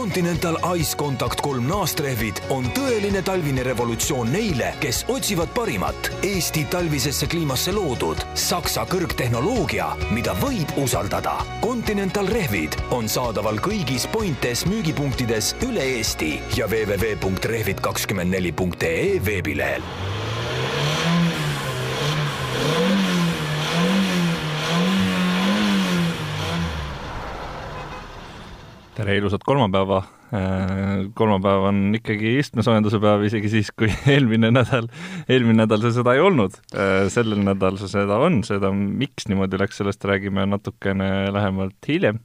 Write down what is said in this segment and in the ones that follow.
Continental Ice Contact kolm naastrehvid on tõeline talvine revolutsioon neile, kes otsivad parimat Eesti talvisesse kliimasse loodud Saksa kõrgtehnoloogia, mida võib usaldada. Continental rehvid on saadaval kõigis Pointes müügipunktides üle Eesti ja www.rehvid24.ee veebilehel tere ilusat kolmapäeva. kolmapäev on ikkagi istmesoojenduse päev, isegi siis, kui eelmine nädal, eelmine nädal see seda ei olnud. sellel nädalal see seda on, seda, miks niimoodi läks, sellest räägime natukene lähemalt hiljem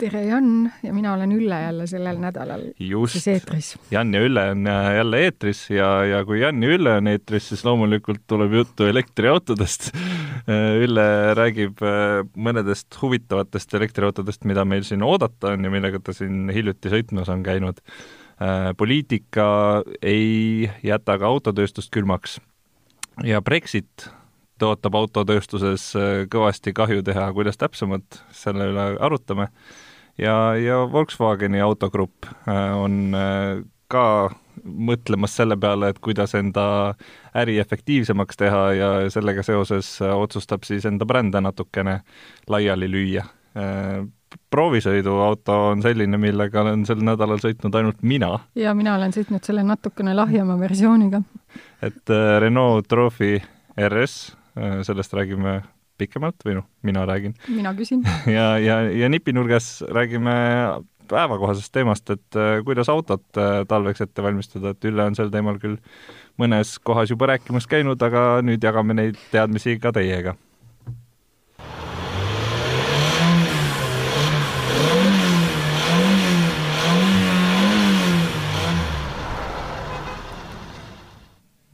tere, Jan ja mina olen Ülle jälle sellel nädalal just, eetris. Jan ja Ülle on jälle eetris ja, ja kui Jan ja Ülle on eetris, siis loomulikult tuleb juttu elektriautodest. Ülle räägib äh, mõnedest huvitavatest elektriautodest, mida meil siin oodata on ja millega ta siin hiljuti sõitmas on käinud. Äh, poliitika ei jäta ka autotööstust külmaks ja Brexit tõotab autotööstuses äh, kõvasti kahju teha, kuidas täpsemalt, selle üle arutame. ja, ja Volkswageni autogrupp äh, on äh, ka mõtlemas selle peale, et kuidas enda äri efektiivsemaks teha ja sellega seoses otsustab siis enda brände natukene laiali lüüa. proovisõiduauto on selline, millega olen sel nädalal sõitnud ainult mina. ja mina olen sõitnud selle natukene lahjema versiooniga. et Renault Trophy RS Äh, sellest räägime pikemalt või noh, mina räägin. mina küsin. ja, ja, ja nipinurgas räägime päevakohasest teemast, et äh, kuidas autot äh, talveks ette valmistada, et Ülle on sel teemal küll mõnes kohas juba rääkimas käinud, aga nüüd jagame neid teadmisi ka teiega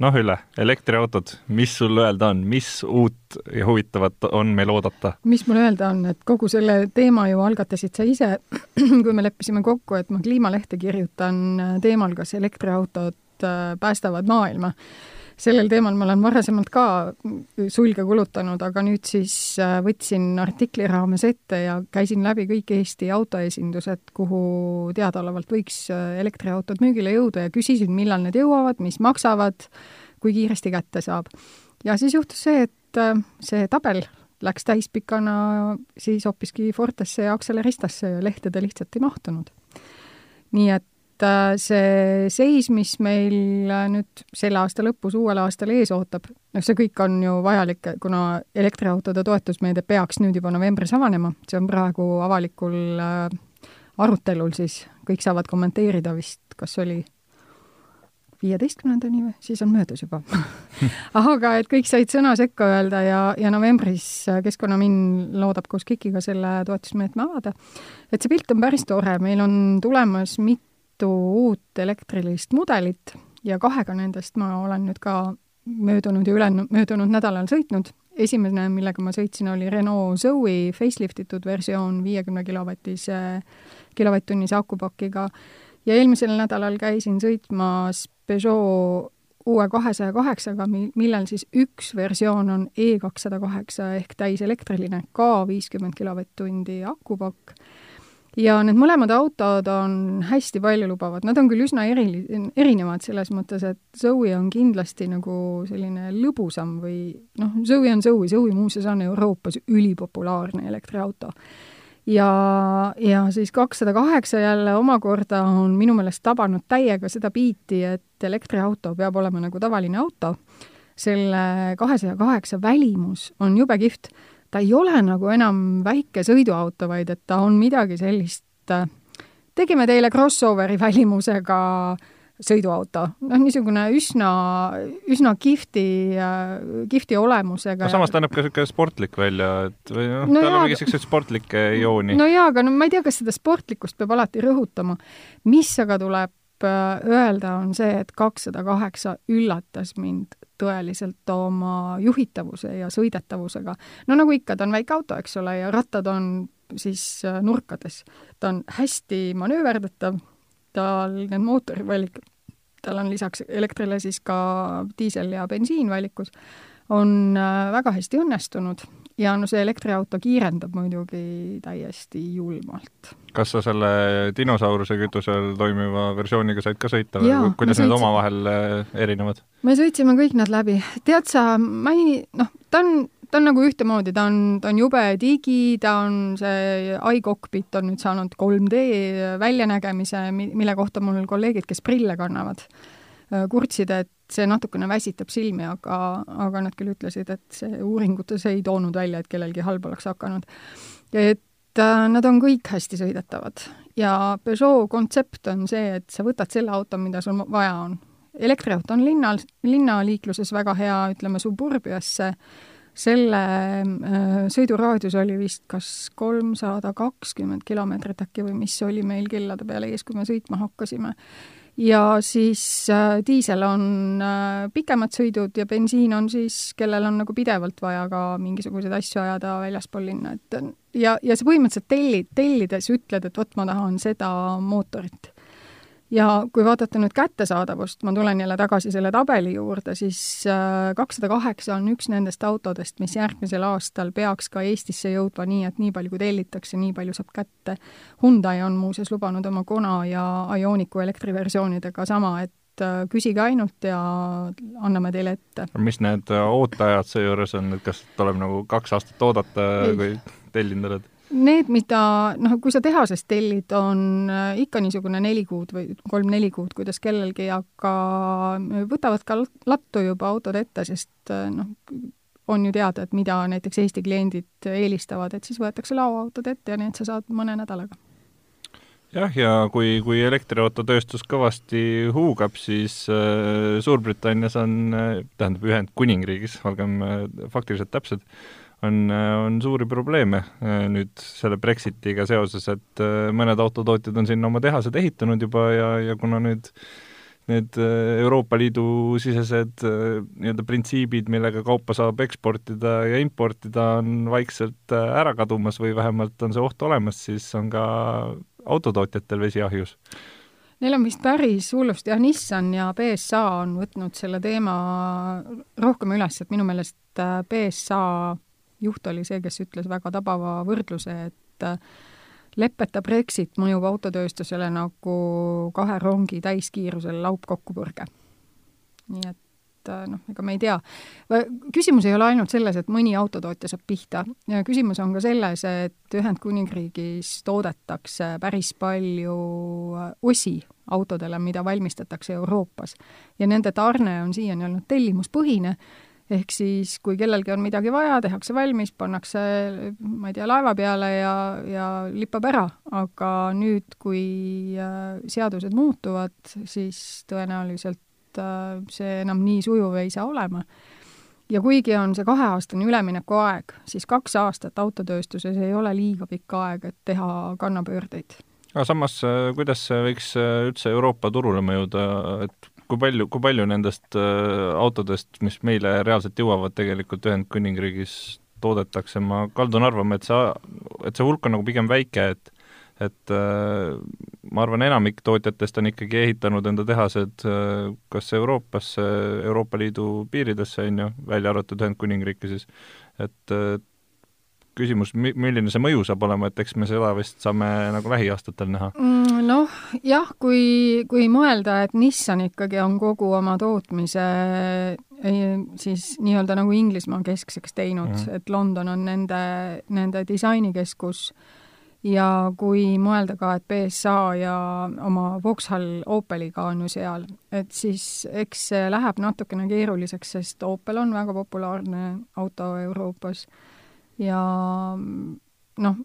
noh, Ülle, elektriautod, mis sul öelda on, mis uut ja huvitavat on meil oodata? mis mul öelda on, et kogu selle teema ju algatasid sa ise, kui me leppisime kokku, et ma kliimalehte kirjutan teemal, kas elektriautod äh, päästavad maailma sellel teemal ma olen varasemalt ka sulge kulutanud, aga nüüd siis äh, võtsin artikli raames ette ja käisin läbi kõik Eesti autoesindused, kuhu teadaolevalt võiks äh, elektriautod müügile jõuda ja küsisin, millal need jõuavad, mis maksavad, kui kiiresti kätte saab. ja siis juhtus see, et äh, see tabel läks täispikana siis hoopiski Fortesse ja Acceleristasse ja lehtede lihtsalt ei mahtunud. nii et et äh, see seis, mis meil äh, nüüd selle aasta lõpus uuel aastal ees ootab, noh, see kõik on ju vajalik, kuna elektriautode toetusmeede peaks nüüd juba novembris avanema, see on praegu avalikul äh, arutelul, siis. Kõik saavad kommenteerida vist, kas oli viieteistkümnendani või, siis on möödas juba. Aga et kõik said sõna sekka öelda ja, ja novembris Keskkonnaminn loodab koos KIK-iga selle toetusmeetme avada. et see pilt on päris tore, meil on tulemas mit-, mitu uut elektrilist mudelit ja kahega nendest ma olen nüüd ka möödunud ja üle, möödunud nädalal sõitnud. esimene, millega ma sõitsin, oli Renault Zoe facelift itud versioon viiekümne kilovatise, kilovatt-tunnise akupakiga ja eelmisel nädalal käisin sõitmas Peugeot uue kahesaja kaheksaga, millel siis üks versioon on E kakssada kaheksa ehk täiselektriline, ka viiskümmend kilovatt-tundi akupakk ja need mõlemad autod on hästi paljulubavad, nad on küll üsna eri, erinevad selles mõttes, et Zoe on kindlasti nagu selline lõbusam või noh, Zoe on Zoe, Zoe muuseas on Euroopas ülipopulaarne elektriauto. ja, ja siis kakssada kaheksa jälle omakorda on minu meelest tabanud täiega seda biiti, et elektriauto peab olema nagu tavaline auto, selle kahesaja kaheksa välimus on jube kihvt ta ei ole nagu enam väike sõiduauto, vaid et ta on midagi sellist, tegime teile crossoveri välimusega sõiduauto, noh, niisugune üsna, üsna kihvti, kihvti olemusega. no samas ta näeb ka niisugune sportlik välja, et või noh no, tal on mingi niisuguseid sportlikke jooni. no jaa, aga no ma ei tea, kas seda sportlikkust peab alati rõhutama. mis aga tuleb öelda, on see, et kakssada kaheksa üllatas mind tõeliselt oma juhitavuse ja sõidetavusega. no nagu ikka, ta on väike auto, eks ole, ja rattad on siis äh, nurkades. ta on hästi manööverdatav, tal need mootorivalik, tal on lisaks elektrile siis ka diisel ja bensiin valikus, on äh, väga hästi õnnestunud ja no see elektriauto kiirendab muidugi täiesti julmalt. kas sa selle dinosauruse kütusel toimiva versiooniga said ka sõita või Jaa, kuidas need omavahel äh, erinevad? me sõitsime kõik nad läbi. tead sa, ma ei, noh, ta on, ta on nagu ühtemoodi, ta on, ta on jube digi, ta on see iCockpit on nüüd saanud 3D väljanägemise, mille kohta mul kolleegid, kes prille kannavad, kurtsid, et see natukene väsitab silmi, aga, aga nad küll ütlesid, et see uuringutes ei toonud välja, et kellelgi halb oleks hakanud. et äh, nad on kõik hästi sõidetavad ja Peugeot kontsept on see, et sa võtad selle auto, mida sul vaja on. elektriauto on linnal, linnaliikluses väga hea, ütleme Suburbiasse, selle äh, sõiduraadius oli vist kas kolmsada kakskümmend kilomeetrit äkki või mis oli meil kellade peale ees, kui me sõitma hakkasime ja siis äh, diisel on äh, pikemad sõidud ja bensiin on siis, kellel on nagu pidevalt vaja ka mingisuguseid asju ajada väljaspool linna, et ja, ja sa põhimõtteliselt tellid, tellides ütled, et vot ma tahan seda mootorit. Ja kui vaadata nüüd kättesaadavust, ma tulen jälle tagasi selle tabeli juurde, siis kakssada kaheksa on üks nendest autodest, mis järgmisel aastal peaks ka Eestisse jõudma nii, et nii palju, kui tellitakse, nii palju saab kätte. Hyundai on muuseas lubanud oma Kona ja Ioniqu elektriversioonidega sama, et äh, küsige ainult ja anname teile ette. mis need ooteajad seejuures on, et kas tuleb nagu kaks aastat oodata, kui tellinud oled? Need, mida noh, kui sa tehasest tellid, on äh, ikka niisugune neli kuud või kolm-neli kuud, kuidas kellelgi, aga võtavad ka lattu juba autod ette, sest äh, noh, on ju teada, et mida näiteks Eesti kliendid eelistavad, et siis võetakse laoautod ette ja need sa saad mõne nädalaga. Jah, ja kui, kui elektriautotööstus kõvasti huugab, siis äh, Suurbritannias on äh,, tähendab Ühendkuningriigis, olgem äh, faktiliselt täpsed, on, on suuri probleeme nüüd selle Brexitiga seoses, et mõned autotootjad on sinna oma tehased ehitanud juba ja, ja kuna nüüd need Euroopa Liidu sisesed nii-öelda printsiibid, millega kaupa saab eksportida ja importida, on vaikselt ära kadumas või vähemalt on see oht olemas, siis on ka autotootjatel vesi ahjus. Neil on vist päris hullusti, jah, Nissan ja BSA on võtnud selle teema rohkem üles, et minu meelest BSA juht oli see, kes ütles väga tabava võrdluse, et äh, leppeta Brexit mõjub autotööstusele nagu kahe rongi täiskiirusel laupkokkupõrge. nii et äh, noh, ega me ei tea. küsimus ei ole ainult selles, et mõni autotootja saab pihta, küsimus on ka selles, et Ühendkuningriigis toodetakse päris palju äh, osi autodele, mida valmistatakse Euroopas. ja nende tarne on siiani olnud tellimuspõhine ehk siis, kui kellelgi on midagi vaja, tehakse valmis, pannakse, ma ei tea, laeva peale ja, ja lippab ära, aga nüüd, kui äh, seadused muutuvad, siis tõenäoliselt äh, see enam nii sujuv ei saa olema. ja kuigi on see kaheaastane üleminekuaeg, siis kaks aastat autotööstuses ei ole liiga pikk aeg, et teha kannapöördeid aga samas, äh, kuidas see võiks üldse Euroopa turule mõjuda, et kui palju, kui palju nendest äh, autodest, mis meile reaalselt jõuavad, tegelikult Ühendkuningriigis toodetakse, ma kaldun arvama, et see, et see hulk on nagu pigem väike, et et äh, ma arvan, enamik tootjatest on ikkagi ehitanud enda tehased äh, kas Euroopasse, Euroopa Liidu piiridesse, on ju, välja arvatud Ühendkuningriiki siis, et küsimus, mi-, milline see mõju saab olema, et eks me seda vist saame nagu lähiaastatel näha mm,? Noh, jah, kui, kui mõelda, et Nissan ikkagi on kogu oma tootmise siis nii-öelda nagu Inglismaa keskseks teinud mm, -hmm. et London on nende, nende disainikeskus ja kui mõelda ka, et BSA ja oma Vauxhall Opeliga on ju seal, et siis eks see läheb natukene keeruliseks, sest Opel on väga populaarne auto Euroopas ja noh,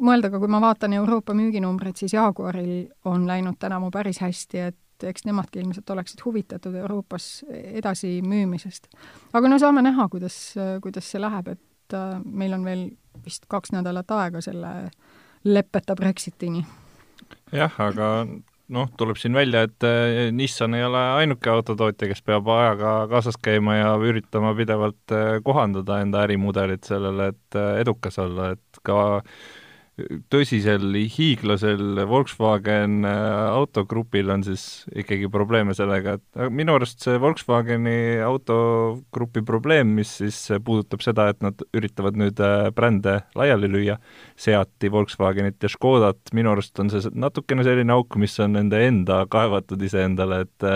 mõelda ka, kui ma vaatan Euroopa müüginumbreid, siis Jaguaril on läinud tänavu päris hästi, et eks nemadki ilmselt oleksid huvitatud Euroopas edasi müümisest. aga no saame näha, kuidas, kuidas see läheb, et äh, meil on veel vist kaks nädalat aega selle leppeta Brexitini. jah, aga noh, tuleb siin välja, et eh, Nissan ei ole ainuke autotootja, kes peab ajaga kaasas käima ja üritama pidevalt eh, kohandada enda ärimudelit sellele, et eh, edukas olla, et ka tõsisel hiiglasel Volkswagen autogrupil on siis ikkagi probleeme sellega, et minu arust see Volkswageni autogrupi probleem, mis siis puudutab seda, et nad üritavad nüüd brände laiali lüüa, Seati, Volkswagenit ja Škodat, minu arust on see natukene selline auk, mis on nende enda kaevatud iseendale, et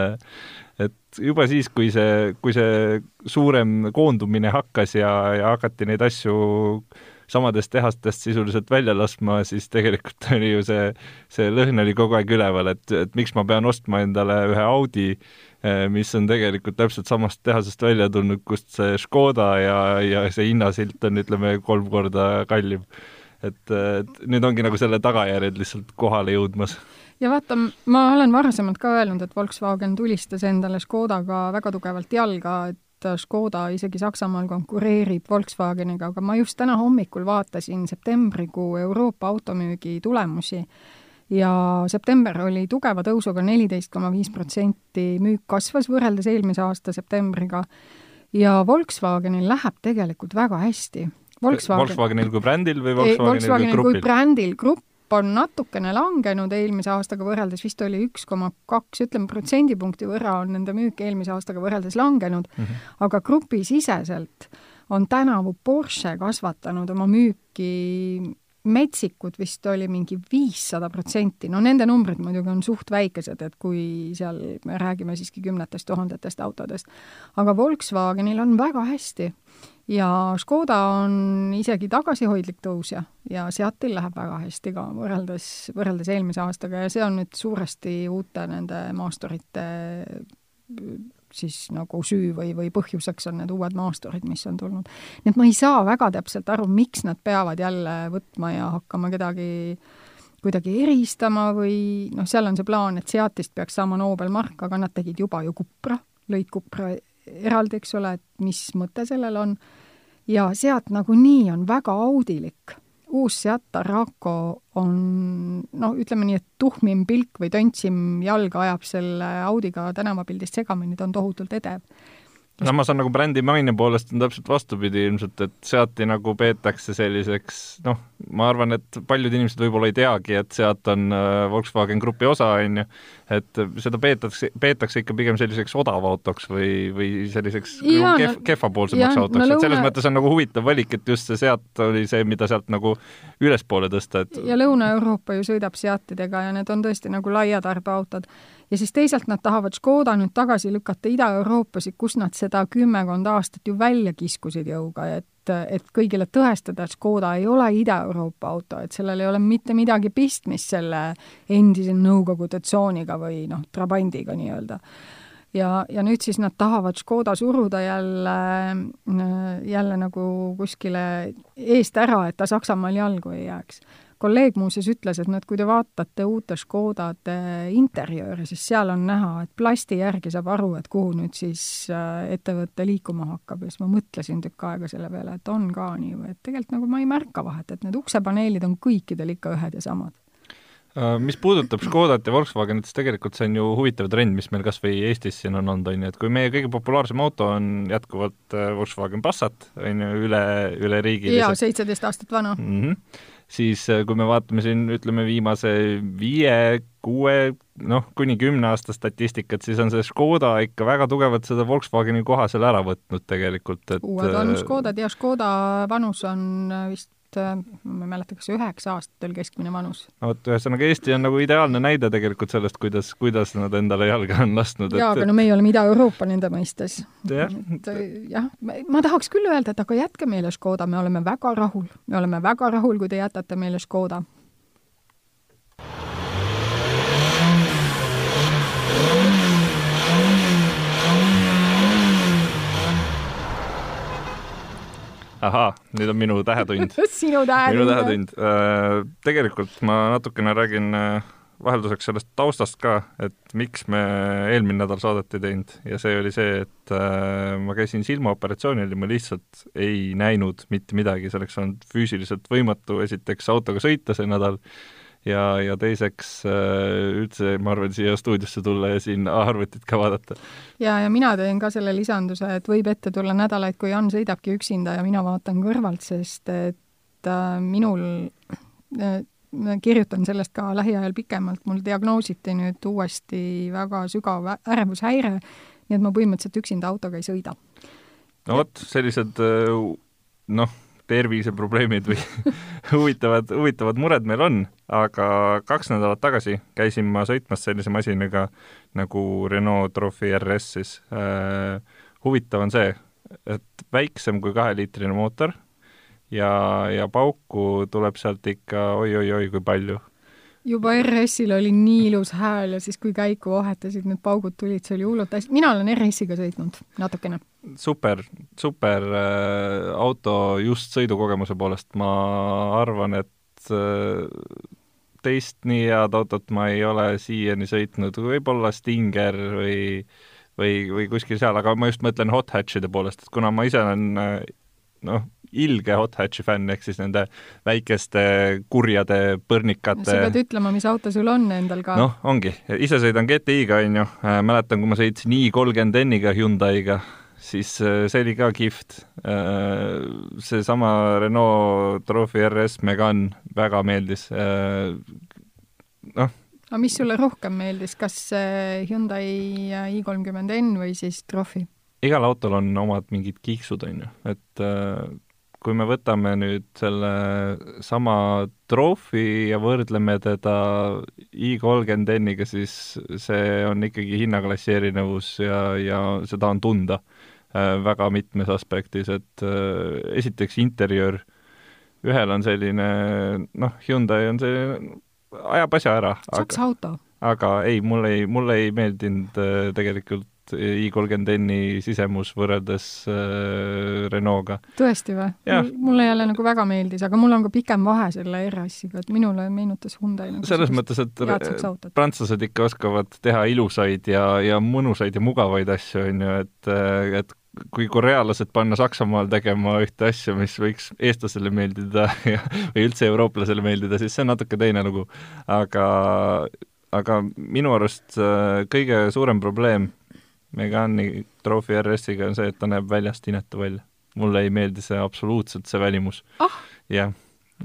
et juba siis, kui see, kui see suurem koondumine hakkas ja, ja hakati neid asju samadest tehastest sisuliselt välja laskma, siis tegelikult oli ju see, see lõhn oli kogu aeg üleval, et, et miks ma pean ostma endale ühe Audi, eh, mis on tegelikult täpselt samast tehasest välja tulnud, kust see Škoda ja, ja see hinnasilt on, ütleme, kolm korda kallim. et, et nüüd ongi nagu selle tagajärjed lihtsalt kohale jõudmas ja vaata, ma olen varasemalt ka öelnud, et Volkswagen tulistas endale Škodaga väga tugevalt jalga, et Škoda isegi Saksamaal konkureerib Volkswageniga, aga ma just täna hommikul vaatasin septembrikuu Euroopa automüügi tulemusi ja september oli tugeva tõusuga neliteist koma viis protsenti, müük kasvas võrreldes eelmise aasta septembriga ja Volkswagenil läheb tegelikult väga hästi. Volkswagen... Volkswagenil kui brändil või Volkswagenil, Volkswagenil kui grupil? kui brändil, grupp on natukene langenud eelmise aastaga võrreldes, vist oli üks koma kaks, ütleme protsendipunkti võrra on nende müük eelmise aastaga võrreldes langenud mm, -hmm. aga grupisiseselt on tänavu Porsche kasvatanud oma müüki metsikud vist oli mingi viissada protsenti, no nende numbrid muidugi on suht väikesed, et kui seal me räägime siiski kümnetest tuhandetest autodest. aga Volkswagenil on väga hästi ja Škoda on isegi tagasihoidlik tõusja ja Seatil läheb väga hästi ka võrreldes, võrreldes eelmise aastaga ja see on nüüd suuresti uute nende maasturite siis nagu süü või, või põhjuseks on need uued maasturid, mis on tulnud. nii et ma ei saa väga täpselt aru, miks nad peavad jälle võtma ja hakkama kedagi kuidagi eristama või noh, seal on see plaan, et Seatist peaks saama Nobel mark, aga nad tegid juba ju Cupra, lõid Cupra eraldi, eks ole, et mis mõte sellel on. ja Seat nagunii on väga audilik. Uus Seat Araco on no ütleme nii, et tuhmim pilk või tontsim jalg ajab selle Audiga tänavapildist segamini, ta on tohutult edev no ma saan nagu brändi maine poolest on täpselt vastupidi ilmselt, et Seati nagu peetakse selliseks noh, ma arvan, et paljud inimesed võib-olla ei teagi, et Seat on äh, Volkswagen Grupi osa, on ju, et seda peetakse, peetakse ikka pigem selliseks odavautoks või, või selliseks ja, nagu kehv, kehvapoolsemaks autoks no,, et selles lõuna... mõttes on nagu huvitav valik, et just see Seat oli see, mida sealt nagu ülespoole tõsta, et ja Lõuna-Euroopa ju sõidab Seatidega ja need on tõesti nagu laiatarbeautod ja siis teisalt nad tahavad Škoda nüüd tagasi lükata Ida-Euroopasse, kus nad seda kümmekond aastat ju välja kiskusid jõuga, et et kõigile tõestada, et Škoda ei ole Ida-Euroopa auto, et sellel ei ole mitte midagi pistmist selle endise Nõukogude tsooniga või noh, Trabandiga nii-öelda. Ja, ja nüüd siis nad tahavad Škoda suruda jälle, jälle nagu kuskile eest ära, et ta Saksamaal jalgu ei jääks kolleeg muuseas ütles, et noh, et kui te vaatate uute Škodade interjööri, siis seal on näha, et plasti järgi saab aru, et kuhu nüüd siis äh, ettevõte liikuma hakkab. Ja siis ma mõtlesin tükk aega selle peale, et on ka nii või et tegelikult nagu ma ei märka vahet, et need uksepaneelid on kõikidel ikka ühed ja samad. Äh, mis puudutab Škodat ja Volkswagenit, siis tegelikult see on ju huvitav trend, mis meil kas või Eestis siin on olnud, on ju, et kui meie kõige populaarsem auto on jätkuvalt äh, Volkswagen Passat, on ju, üle, üle riigi jaa, seitseteist aastat vana. Mm. -hmm siis äh, kui me vaatame siin, ütleme, viimase viie, kuue, noh, kuni kümne aasta statistikat, siis on see Škoda ikka väga tugevalt seda Volkswageni koha seal ära võtnud tegelikult, et uued on äh, Škodad ja Škoda vanus on äh, vist ma ei mäleta, kas üheksa aastat oli keskmine vanus. no vot, ühesõnaga Eesti on nagu ideaalne näide tegelikult sellest, kuidas, kuidas nad endale jalga on lasknud. jaa, aga no meie oleme Ida-Euroopa nende mõistes. et äh, jah, ma tahaks küll öelda, et aga jätke meile Škoda, me oleme väga rahul. me oleme väga rahul, kui te jätate meile Škoda ahaa, nüüd on minu tähetund sinu tähetund. minu tähetund. Äh, tegelikult ma natukene räägin äh, vahelduseks sellest taustast ka, et miks me eelmine nädal saadet ei teinud ja see oli see, et äh, ma käisin silmaoperatsioonil ja ma lihtsalt ei näinud mitte midagi, selleks on füüsiliselt võimatu esiteks autoga sõita see nädal ja, ja teiseks äh, üldse ma arvan, siia stuudiosse tulla ja siin arvutit ka vaadata. ja, ja mina teen ka selle lisanduse, et võib ette tulla nädalaid, kui Jan sõidabki üksinda ja mina vaatan kõrvalt, sest et äh, minul kirjutan sellest ka lähiajal pikemalt, mul diagnoositi nüüd uuesti väga sügav ärevushäire, nii et ma põhimõtteliselt üksinda autoga ei sõida. no vot, sellised noh, terviseprobleemid või huvitavad, huvitavad mured meil on, aga kaks nädalat tagasi käisin ma sõitmas sellise masinaga nagu Renault Trophy RS siis äh,. huvitav on see, et väiksem kui kaheliitrine mootor ja, ja pauku tuleb sealt ikka oi-oi-oi kui palju juba RS-il oli nii ilus hääl ja siis, kui käiku vahetasid, need paugud tulid, see oli hullult hästi, mina olen RS-iga sõitnud natukene. super, super äh, auto just sõidukogemuse poolest, ma arvan, et äh, teist nii head autot ma ei ole siiani sõitnud, võib-olla Stinger või või, või kuskil seal, aga ma just mõtlen hot hatch'ide poolest, et kuna ma ise olen äh, noh, ilge hot hatch'i fänn, ehk siis nende väikeste kurjade põrnikate sa pead ütlema, mis auto sul on endal ka. noh, ongi, ise sõidan GTI-ga, on ju, äh, mäletan, kui ma sõitsin i30 N-iga Hyundai'ga, siis äh, see oli ka kihvt. Äh, seesama Renault Trophy RS Megane väga meeldis. noh. aga mis sulle rohkem meeldis, kas Hyundai i30N või siis Trophy? igal autol on omad mingid kiiksud, on ju, et kui me võtame nüüd selle sama Trophy ja võrdleme teda i30N-iga, siis see on ikkagi hinnaklassi erinevus ja, ja seda on tunda äh, väga mitmes aspektis, et äh, esiteks interjöör, ühel on selline noh, Hyundai on selline, ajab asja ära. Saksa auto. aga ei, mulle ei, mulle ei meeldinud äh, tegelikult i30N-i sisemus võrreldes äh, Renault'ga. tõesti või? mulle jälle nagu väga meeldis, aga mul on ka pikem vahe selle RS-iga, et minule meenutas Hyundai nagu selles mõttes, et prantslased ikka oskavad teha ilusaid ja, ja mõnusaid ja mugavaid asju, on ju, et, et kui korealased panna Saksamaal tegema ühte asja, mis võiks eestlasele meeldida ja, või üldse eurooplasele meeldida, siis see on natuke teine lugu. aga, aga minu arust äh, kõige suurem probleem Megani Trophy RS-iga on see, et ta näeb väljast inetu välja. mulle ei meeldi see absoluutselt, see välimus oh.. jah,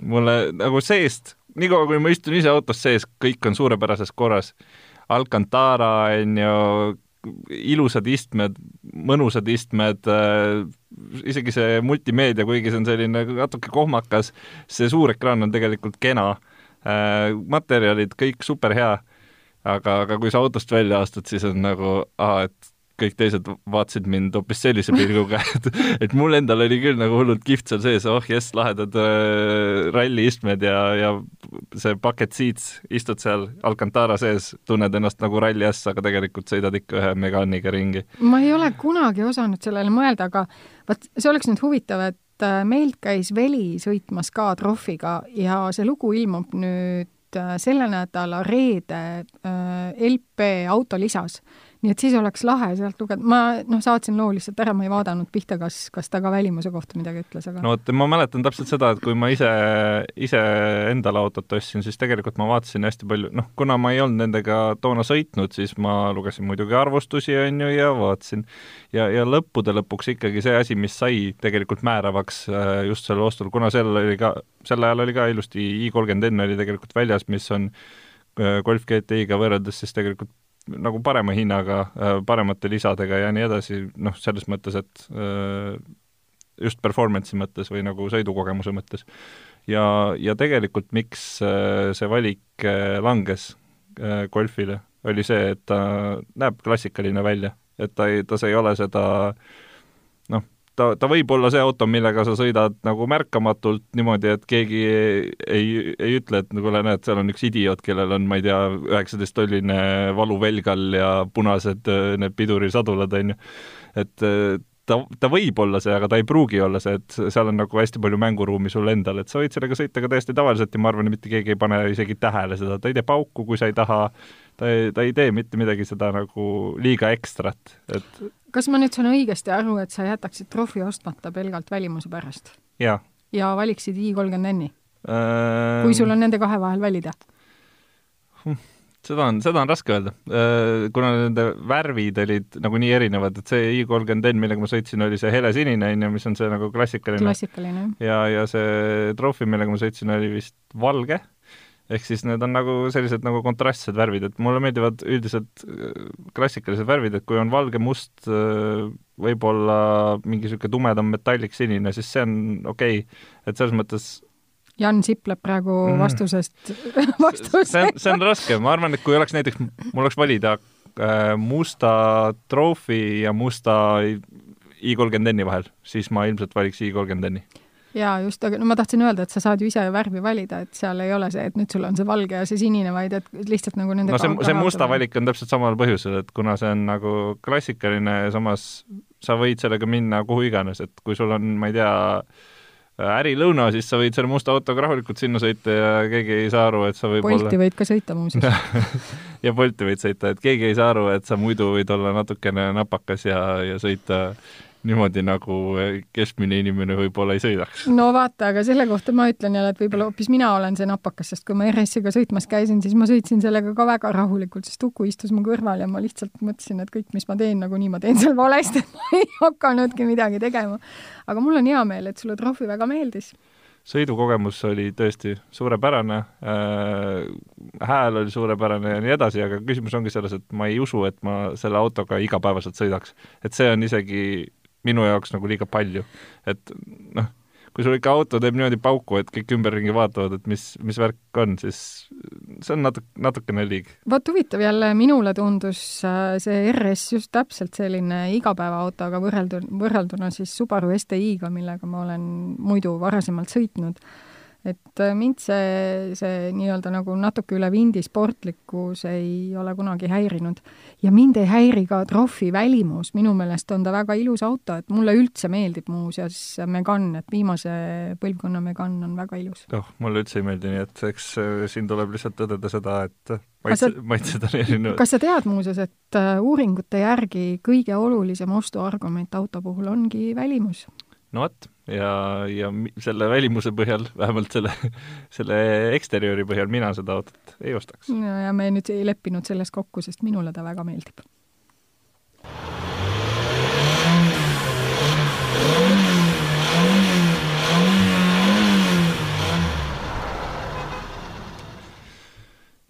mulle nagu seest, niikaua kui ma istun ise autos sees, kõik on suurepärases korras. Alcantara on ju, ilusad istmed, mõnusad istmed äh,, isegi see multimeedia, kuigi see on selline natuke kohmakas, see suur ekraan on tegelikult kena äh,, materjalid kõik super hea, aga, aga kui sa autost välja astud, siis on nagu, et kõik teised vaatasid mind hoopis sellise pilguga, et, et mul endal oli küll nagu hullult kihvt seal sees, oh jess, lahedad äh, ralliistmed ja, ja see bucket seats, istud seal Alcantara sees, tunned ennast nagu ralliäss, aga tegelikult sõidad ikka ühe Meganiga ringi. ma ei ole kunagi osanud sellele mõelda, aga vot see oleks nüüd huvitav, et äh, meilt käis Veli sõitmas ka Trophiga ja see lugu ilmub nüüd äh, selle nädala reede äh, LP autolisas nii et siis oleks lahe sealt lugeda, ma noh, saatsin loo lihtsalt ära, ma ei vaadanud pihta, kas, kas ta ka välimuse kohta midagi ütles, aga no vot, ma mäletan täpselt seda, et kui ma ise, ise endale autot ostsin, siis tegelikult ma vaatasin hästi palju, noh, kuna ma ei olnud nendega toona sõitnud, siis ma lugesin muidugi arvustusi, on ju, ja vaatasin. ja, ja lõppude lõpuks ikkagi see asi, mis sai tegelikult määravaks äh, just sellel ostul, kuna sel oli ka, sel ajal oli ka ilusti i30N oli tegelikult väljas, mis on äh, Golf GTI-ga võrreldes siis tegelikult nagu parema hinnaga, äh, paremate lisadega ja nii edasi, noh, selles mõttes, et äh, just performance'i mõttes või nagu sõidukogemuse mõttes. ja, ja tegelikult miks äh, see valik langes golfile, oli see, et ta näeb klassikaline välja, et ta ei, tas ei ole seda noh, ta, ta võib olla see auto, millega sa sõidad nagu märkamatult niimoodi, et keegi ei, ei, ei ütle, et kuule, näed, seal on üks idioot, kellel on, ma ei tea, üheksateist tolline valuvelg all ja punased need pidurisadulad, on ju. et ta, ta võib olla see, aga ta ei pruugi olla see, et seal on nagu hästi palju mänguruumi sul endal, et sa võid sellega sõita ka täiesti tavaliselt ja ma arvan, et mitte keegi ei pane isegi tähele seda, ta ei tee pauku, kui sa ei taha, ta ei, ta ei tee mitte midagi seda nagu liiga ekstrat, et kas ma nüüd saan õigesti aru, et sa jätaksid Trophy ostmata pelgalt välimuse pärast? jaa. ja valiksid i30N-i äh...? kui sul on nende kahe vahel valida? Hm, seda on, seda on raske öelda, kuna nende värvid olid nagu nii erinevad, et see i30N, millega ma sõitsin, oli see helesinine, on ju, mis on see nagu klassikaline. klassikaline, ja, ja see Trophy, millega ma sõitsin, oli vist valge ehk siis need on nagu sellised nagu kontrastsed värvid, et mulle meeldivad üldiselt äh, klassikalised värvid, et kui on valge, must, äh, võib-olla mingi niisugune tumedam metallik sinine, siis see on okei okay., et selles mõttes Jan sipleb praegu mm. vastusest vastusega. see on, see on raske, ma arvan, et kui oleks näiteks, mul oleks valida äh, musta Trophy ja musta i30N-i vahel, siis ma ilmselt valiks i30N-i jaa, just, aga no ma tahtsin öelda, et sa saad ju ise värvi valida, et seal ei ole see, et nüüd sul on see valge ja see sinine, vaid et lihtsalt nagu nende no see, see musta valik on täpselt samal põhjusel, et kuna see on nagu klassikaline ja samas sa võid sellega minna kuhu iganes, et kui sul on, ma ei tea, ärilõuna, siis sa võid selle musta autoga rahulikult sinna sõita ja keegi ei saa aru, et sa võib Bolti olla... võid ka sõita muuseas. Ja Bolti võid sõita, et keegi ei saa aru, et sa muidu võid olla natukene napakas ja, ja sõita niimoodi, nagu keskmine inimene võib-olla ei sõidaks. no vaata, aga selle kohta ma ütlen jälle, et võib-olla hoopis mina olen see napakas, sest kui ma RS-iga sõitmas käisin, siis ma sõitsin sellega ka väga rahulikult, sest Uku istus mu kõrval ja ma lihtsalt mõtlesin, et kõik, mis ma teen, nagunii ma teen seal valesti, et ma ei hakanudki midagi tegema. aga mul on hea meel, et sulle Trophy väga meeldis sõidukogemus oli tõesti suurepärane äh,, hääl oli suurepärane ja nii edasi, aga küsimus ongi selles, et ma ei usu, et ma selle autoga igapäevaselt sõidaks. et see on isegi minu jaoks nagu liiga palju. et noh, kui sul ikka auto teeb niimoodi pauku, et kõik ümberringi vaatavad, et mis, mis värk on, siis see on natuke, natukene liig. vot huvitav jälle, minule tundus äh, see RS just täpselt selline igapäevaauto, aga võrreldu-, võrrelduna siis Subaru STI-ga, millega ma olen muidu varasemalt sõitnud et äh, mind see, see nii-öelda nagu natuke üle vindi sportlikkus ei ole kunagi häirinud. ja mind ei häiri ka Trophy välimus, minu meelest on ta väga ilus auto, et mulle üldse meeldib muuseas Megane, et viimase põlvkonna Megane on väga ilus. oh, mulle üldse ei meeldi, nii et eks äh, siin tuleb lihtsalt tõdeda seda, et maitse, maitsed on erinevad. kas sa tead muuseas, et äh, uuringute järgi kõige olulisem ostuargument auto puhul ongi välimus? no vot ja, ja selle välimuse põhjal, vähemalt selle, selle eksterjööri põhjal mina seda autot ei ostaks. no ja me nüüd ei leppinud selles kokku, sest minule ta väga meeldib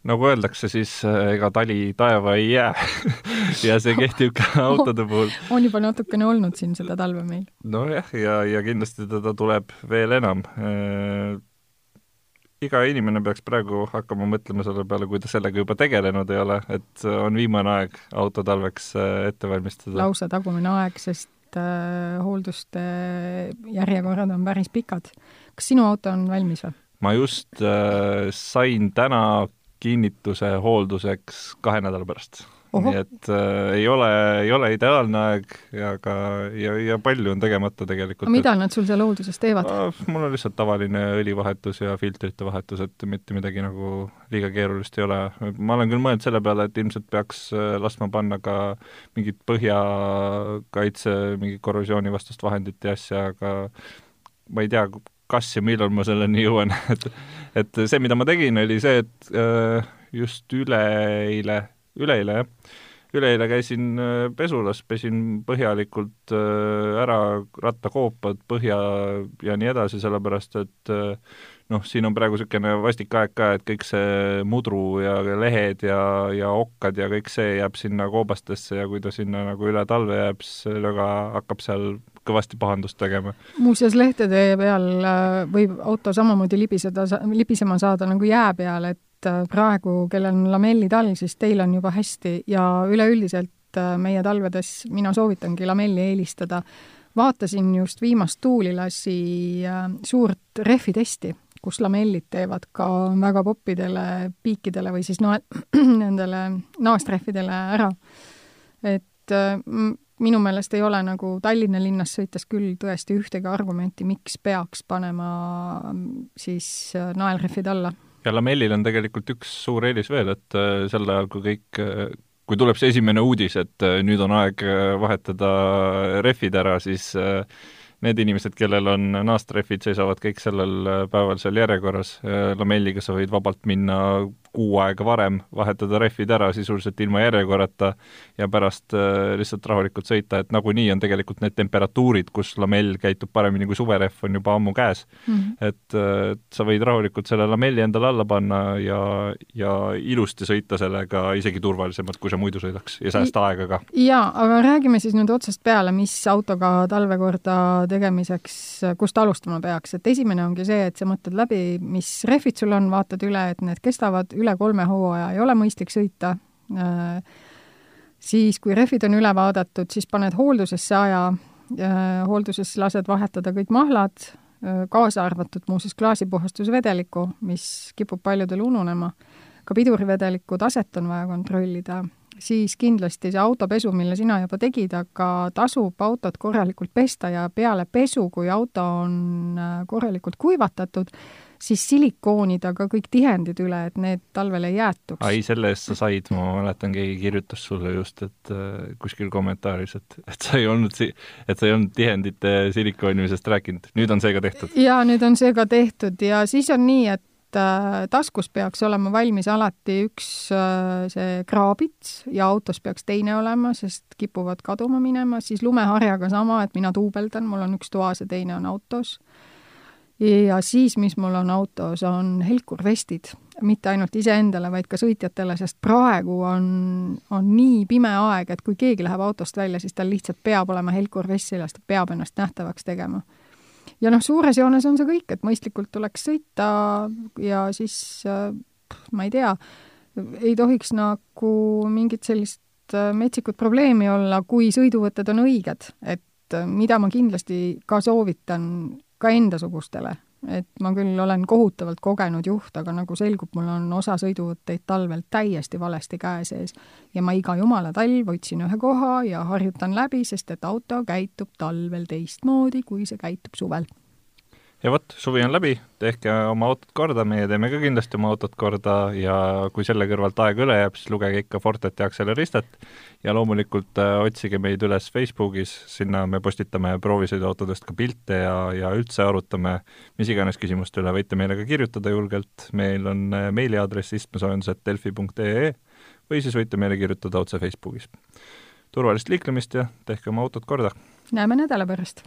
nagu öeldakse, siis äh, ega tali taeva ei jää ja see kehtib ka autode puhul. on juba natukene olnud siin seda talve meil. nojah, ja, ja kindlasti teda tuleb veel enam äh, iga inimene peaks praegu hakkama mõtlema selle peale, kui ta sellega juba tegelenud ei ole, et on viimane aeg auto talveks äh, ette valmistada. lausa tagumine aeg, sest äh, hoolduste järjekorrad on päris pikad. kas sinu auto on valmis või? ma just äh, sain täna kinnituse hoolduseks kahe nädala pärast. nii et äh, ei ole, ei ole ideaalne aeg ja ka, ja, ja palju on tegemata tegelikult. aga mida nad sul seal hoolduses teevad äh,? mul on lihtsalt tavaline õlivahetus ja filtrite vahetus, et mitte midagi nagu liiga keerulist ei ole. ma olen küll mõelnud selle peale, et ilmselt peaks äh, laskma panna ka mingit põhjakaitse, mingit korrosioonivastast vahendit ja asja, aga ma ei tea, kas ja millal ma selleni jõuan. Et, et see, mida ma tegin, oli see, et äh, just üleeile, üleeile jah, üleeile käisin äh, pesulas, pesin põhjalikult äh, ära rattakoopad, põhja ja nii edasi, sellepärast et noh, siin on praegu niisugune vastik aeg ka, et kõik see mudru ja lehed ja, ja okkad ja kõik see jääb sinna koobastesse ja kui ta sinna nagu üle talve jääb, siis sellega hakkab seal kõvasti pahandust tegema. muuseas, lehtede peal äh, võib auto samamoodi libiseda, libisema saada nagu jää peal, et äh, praegu, kellel on lamellitalv, siis teil on juba hästi ja üleüldiselt äh, meie talvedes mina soovitangi lamelli eelistada. vaatasin just viimast Tuulilasi suurt rehvitesti, kus lamellid teevad ka väga poppidele piikidele või siis nael-, nendele naastrehvidele ära. et minu meelest ei ole nagu Tallinna linnas sõites küll tõesti ühtegi argumenti, miks peaks panema siis äh, naelrehvid alla. ja lamellil on tegelikult üks suur eelis veel, et äh, sel ajal, kui kõik, äh, kui tuleb see esimene uudis, et nüüd on aeg vahetada rehvid ära, siis need inimesed, kellel on naastrehvid, seisavad kõik sellel päeval seal järjekorras. lamelliga sa võid vabalt minna kuu aega varem, vahetada rehvid ära sisuliselt ilma järjekorrata ja pärast äh, lihtsalt rahulikult sõita, et nagunii on tegelikult need temperatuurid, kus lamell käitub paremini kui suverehv, on juba ammu käes mm. -hmm. et, äh, et sa võid rahulikult selle lamelli endale alla panna ja, ja ilusti sõita sellega isegi turvalisemalt, kui sa muidu sõidaks ja säästa aega ka. jaa, aga räägime siis nüüd otsast peale, mis autoga talvekorda tegemiseks, kust alustama peaks, et esimene ongi see, et sa mõtled läbi, mis rehvid sul on, vaatad üle, et need kestavad üle kolme hooaja ei ole mõistlik sõita, siis kui rehvid on üle vaadatud, siis paned hooldusesse aja, hooldusesse lased vahetada kõik mahlad, kaasa arvatud muuseas klaasipuhastusvedeliku, mis kipub paljudel ununema, ka pidurivedeliku taset on vaja kontrollida, siis kindlasti see autopesu, mille sina juba tegid, aga tasub autot korralikult pesta ja peale pesu, kui auto on korralikult kuivatatud, siis silikoonida ka kõik tihendid üle, et need talvel ei jäätuks. ai, selle eest sa said, ma mäletan, keegi kirjutas sulle just, et äh, kuskil kommentaaris, et, et sa ei olnud si-, et sa ei olnud tihendite silikoonimisest rääkinud, nüüd on see ka tehtud? jaa, nüüd on see ka tehtud ja siis on nii, et äh, taskus peaks olema valmis alati üks äh, see kraabits ja autos peaks teine olema, sest kipuvad kaduma minema, siis lumeharjaga sama, et mina duubeldan, mul on üks toas ja teine on autos ja siis, mis mul on autos, on helkurvestid, mitte ainult iseendale, vaid ka sõitjatele, sest praegu on, on nii pime aeg, et kui keegi läheb autost välja, siis tal lihtsalt peab olema helkurvest seljas, ta peab ennast nähtavaks tegema. ja noh, suures joones on see kõik, et mõistlikult tuleks sõita ja siis ma ei tea, ei tohiks nagu mingit sellist metsikut probleemi olla, kui sõiduvõtted on õiged, et mida ma kindlasti ka soovitan ka endasugustele. et ma küll olen kohutavalt kogenud juht, aga nagu selgub, mul on osa sõiduvõtteid talvel täiesti valesti käe sees. ja ma iga jumala talv otsin ühe koha ja harjutan läbi, sest et auto käitub talvel teistmoodi, kui see käitub suvel ja vot, suvi on läbi, tehke oma autot korda, meie teeme ka kindlasti oma autot korda. Ja kui selle kõrvalt aega üle jääb, siis lugege ikka Fortet ja Acceleristet ja loomulikult äh, otsige meid üles Facebookis, sinna me postitame proovisõiduautodest ka pilte ja, ja üldse arutame mis iganes küsimuste üle, võite meile ka kirjutada julgelt, meil on äh, meiliaadress istmesoojendused.delfi.ee või siis võite meile kirjutada otse Facebookis. turvalist liiklemist ja tehke oma autot korda! näeme nädala pärast!